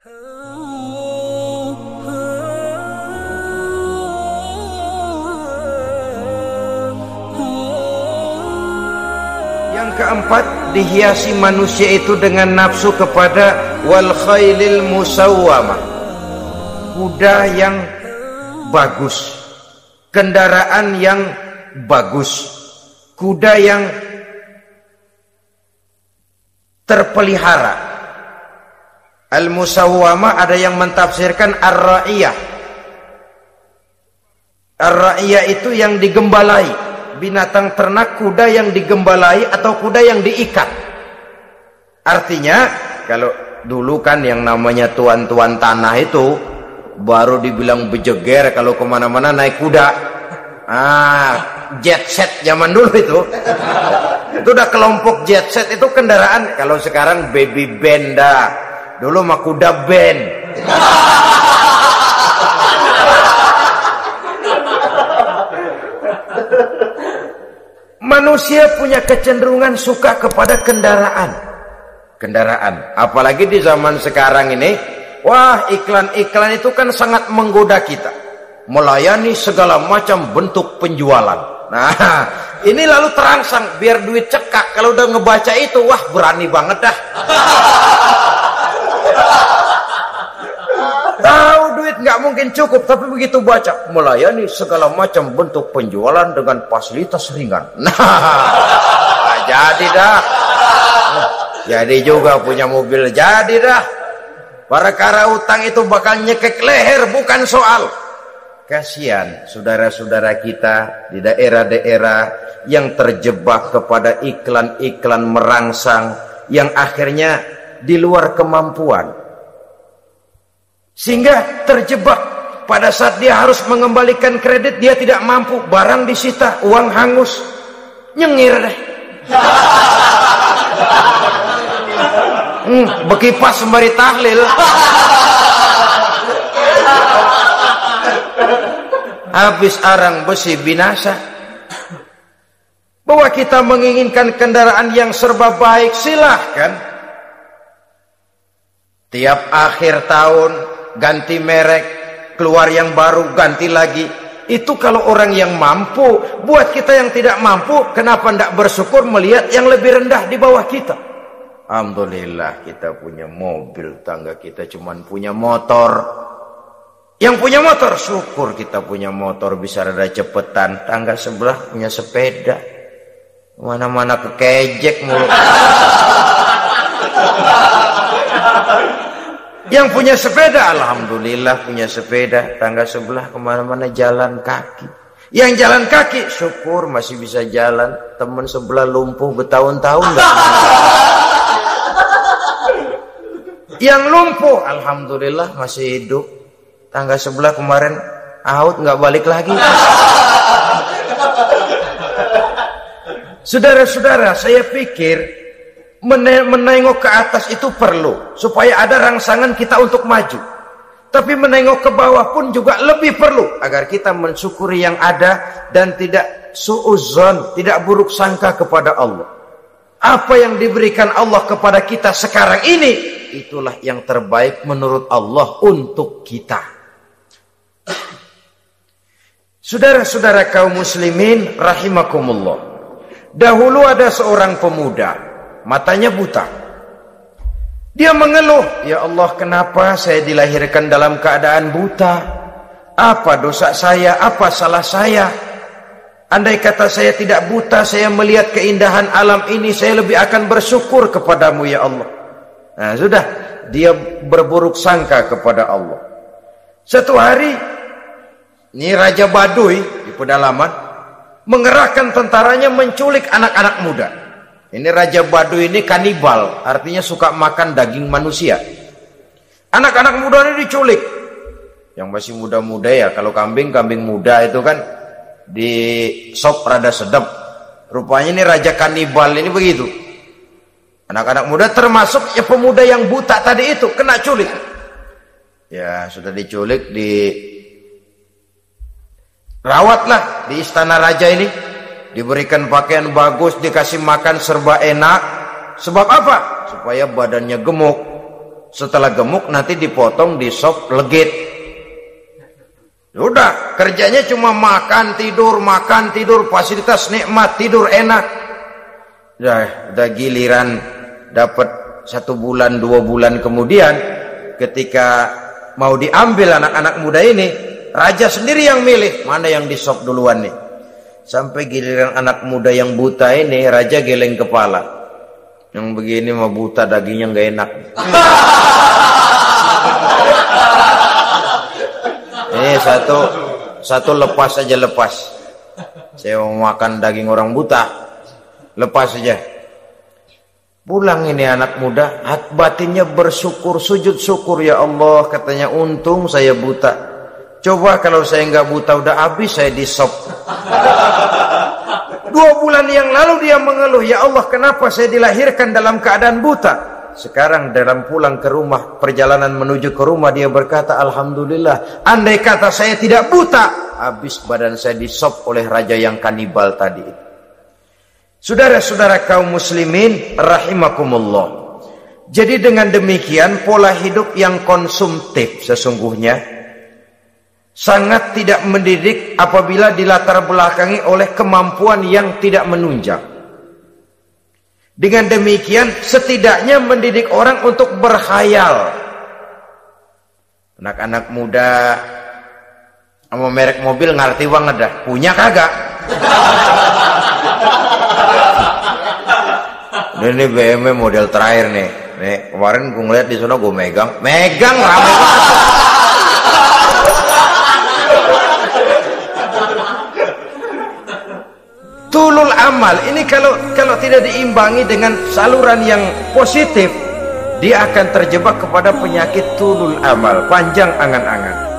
Yang keempat dihiasi manusia itu dengan nafsu kepada wal khailil musawwamah. Kuda yang bagus, kendaraan yang bagus, kuda yang terpelihara. Al-musawwamah ada yang mentafsirkan ar-ra'iyah. Ar-ra'iyah itu yang digembalai binatang ternak kuda yang digembalai atau kuda yang diikat. Artinya kalau dulu kan yang namanya tuan-tuan tanah itu baru dibilang bejeger kalau ke mana-mana naik kuda. Ah, jet set zaman dulu itu. itu udah kelompok jet set itu kendaraan. Kalau sekarang baby benda. Dulu mah kuda band. Manusia punya kecenderungan suka kepada kendaraan. Kendaraan. Apalagi di zaman sekarang ini. Wah iklan-iklan itu kan sangat menggoda kita. Melayani segala macam bentuk penjualan. Nah ini lalu terangsang biar duit cekak. Kalau udah ngebaca itu wah berani banget dah. Tahu duit nggak mungkin cukup, tapi begitu baca melayani segala macam bentuk penjualan dengan fasilitas ringan. Nah, jadi dah. Jadi juga punya mobil jadi dah. Para kara utang itu bakal nyekek leher bukan soal. Kasihan saudara-saudara kita di daerah-daerah yang terjebak kepada iklan-iklan merangsang yang akhirnya di luar kemampuan sehingga terjebak pada saat dia harus mengembalikan kredit dia tidak mampu, barang disita, uang hangus. Nyengir deh. Hmm, bekipas sembari tahlil. Habis arang besi binasa. Bahwa kita menginginkan kendaraan yang serba baik silahkan. Tiap akhir tahun ganti merek, keluar yang baru, ganti lagi. Itu kalau orang yang mampu, buat kita yang tidak mampu, kenapa tidak bersyukur melihat yang lebih rendah di bawah kita? Alhamdulillah kita punya mobil, tangga kita cuma punya motor. Yang punya motor, syukur kita punya motor bisa rada cepetan. Tangga sebelah punya sepeda. Mana-mana kekejek mulu. Yang punya sepeda, Alhamdulillah punya sepeda. Tangga sebelah ke mana-mana jalan kaki. Yang jalan kaki, syukur masih bisa jalan. Teman sebelah lumpuh bertahun-tahun. Yang lumpuh, Alhamdulillah masih hidup. Tangga sebelah kemarin out nggak balik lagi. Saudara-saudara, saya pikir menengok ke atas itu perlu supaya ada rangsangan kita untuk maju. Tapi menengok ke bawah pun juga lebih perlu agar kita mensyukuri yang ada dan tidak suuzon, tidak buruk sangka kepada Allah. Apa yang diberikan Allah kepada kita sekarang ini itulah yang terbaik menurut Allah untuk kita. Saudara-saudara kaum muslimin rahimakumullah. Dahulu ada seorang pemuda matanya buta. Dia mengeluh, "Ya Allah, kenapa saya dilahirkan dalam keadaan buta? Apa dosa saya? Apa salah saya? Andai kata saya tidak buta, saya melihat keindahan alam ini, saya lebih akan bersyukur kepadamu ya Allah." Nah, sudah, dia berburuk sangka kepada Allah. Satu hari, ini Raja Baduy di pedalaman mengerahkan tentaranya menculik anak-anak muda. Ini Raja Badu ini kanibal, artinya suka makan daging manusia. Anak-anak muda ini diculik. Yang masih muda-muda ya, kalau kambing, kambing muda itu kan di sop rada sedap. Rupanya ini Raja kanibal ini begitu. Anak-anak muda termasuk ya pemuda yang buta tadi itu, kena culik. Ya, sudah diculik, di rawatlah di istana raja ini diberikan pakaian bagus, dikasih makan serba enak. Sebab apa? Supaya badannya gemuk. Setelah gemuk nanti dipotong di sop legit. Udah, kerjanya cuma makan, tidur, makan, tidur, fasilitas nikmat, tidur enak. Udah, udah giliran dapat satu bulan, dua bulan kemudian ketika mau diambil anak-anak muda ini, raja sendiri yang milih mana yang disop duluan nih. Sampai giliran anak muda yang buta ini, raja geleng kepala. Yang begini mah buta dagingnya nggak enak. Ini satu satu lepas saja lepas. Saya mau makan daging orang buta. Lepas saja. Pulang ini anak muda, hat batinnya bersyukur, sujud syukur ya Allah, katanya untung saya buta. Coba kalau saya nggak buta udah habis saya disop. Dua bulan yang lalu dia mengeluh, ya Allah kenapa saya dilahirkan dalam keadaan buta? Sekarang dalam pulang ke rumah, perjalanan menuju ke rumah dia berkata, Alhamdulillah, andai kata saya tidak buta, habis badan saya disop oleh raja yang kanibal tadi. Saudara-saudara kaum muslimin, rahimakumullah. Jadi dengan demikian pola hidup yang konsumtif sesungguhnya sangat tidak mendidik apabila dilatar belakangi oleh kemampuan yang tidak menunjang. Dengan demikian setidaknya mendidik orang untuk berkhayal. Anak-anak muda sama merek mobil ngerti banget dah. Punya kagak? ini BMW model terakhir nih. Nih, kemarin gue ngeliat di sana gue megang. Megang rame banget. Tulul amal. Ini kalau kalau tidak diimbangi dengan saluran yang positif dia akan terjebak kepada penyakit tulul amal. Panjang angan-angan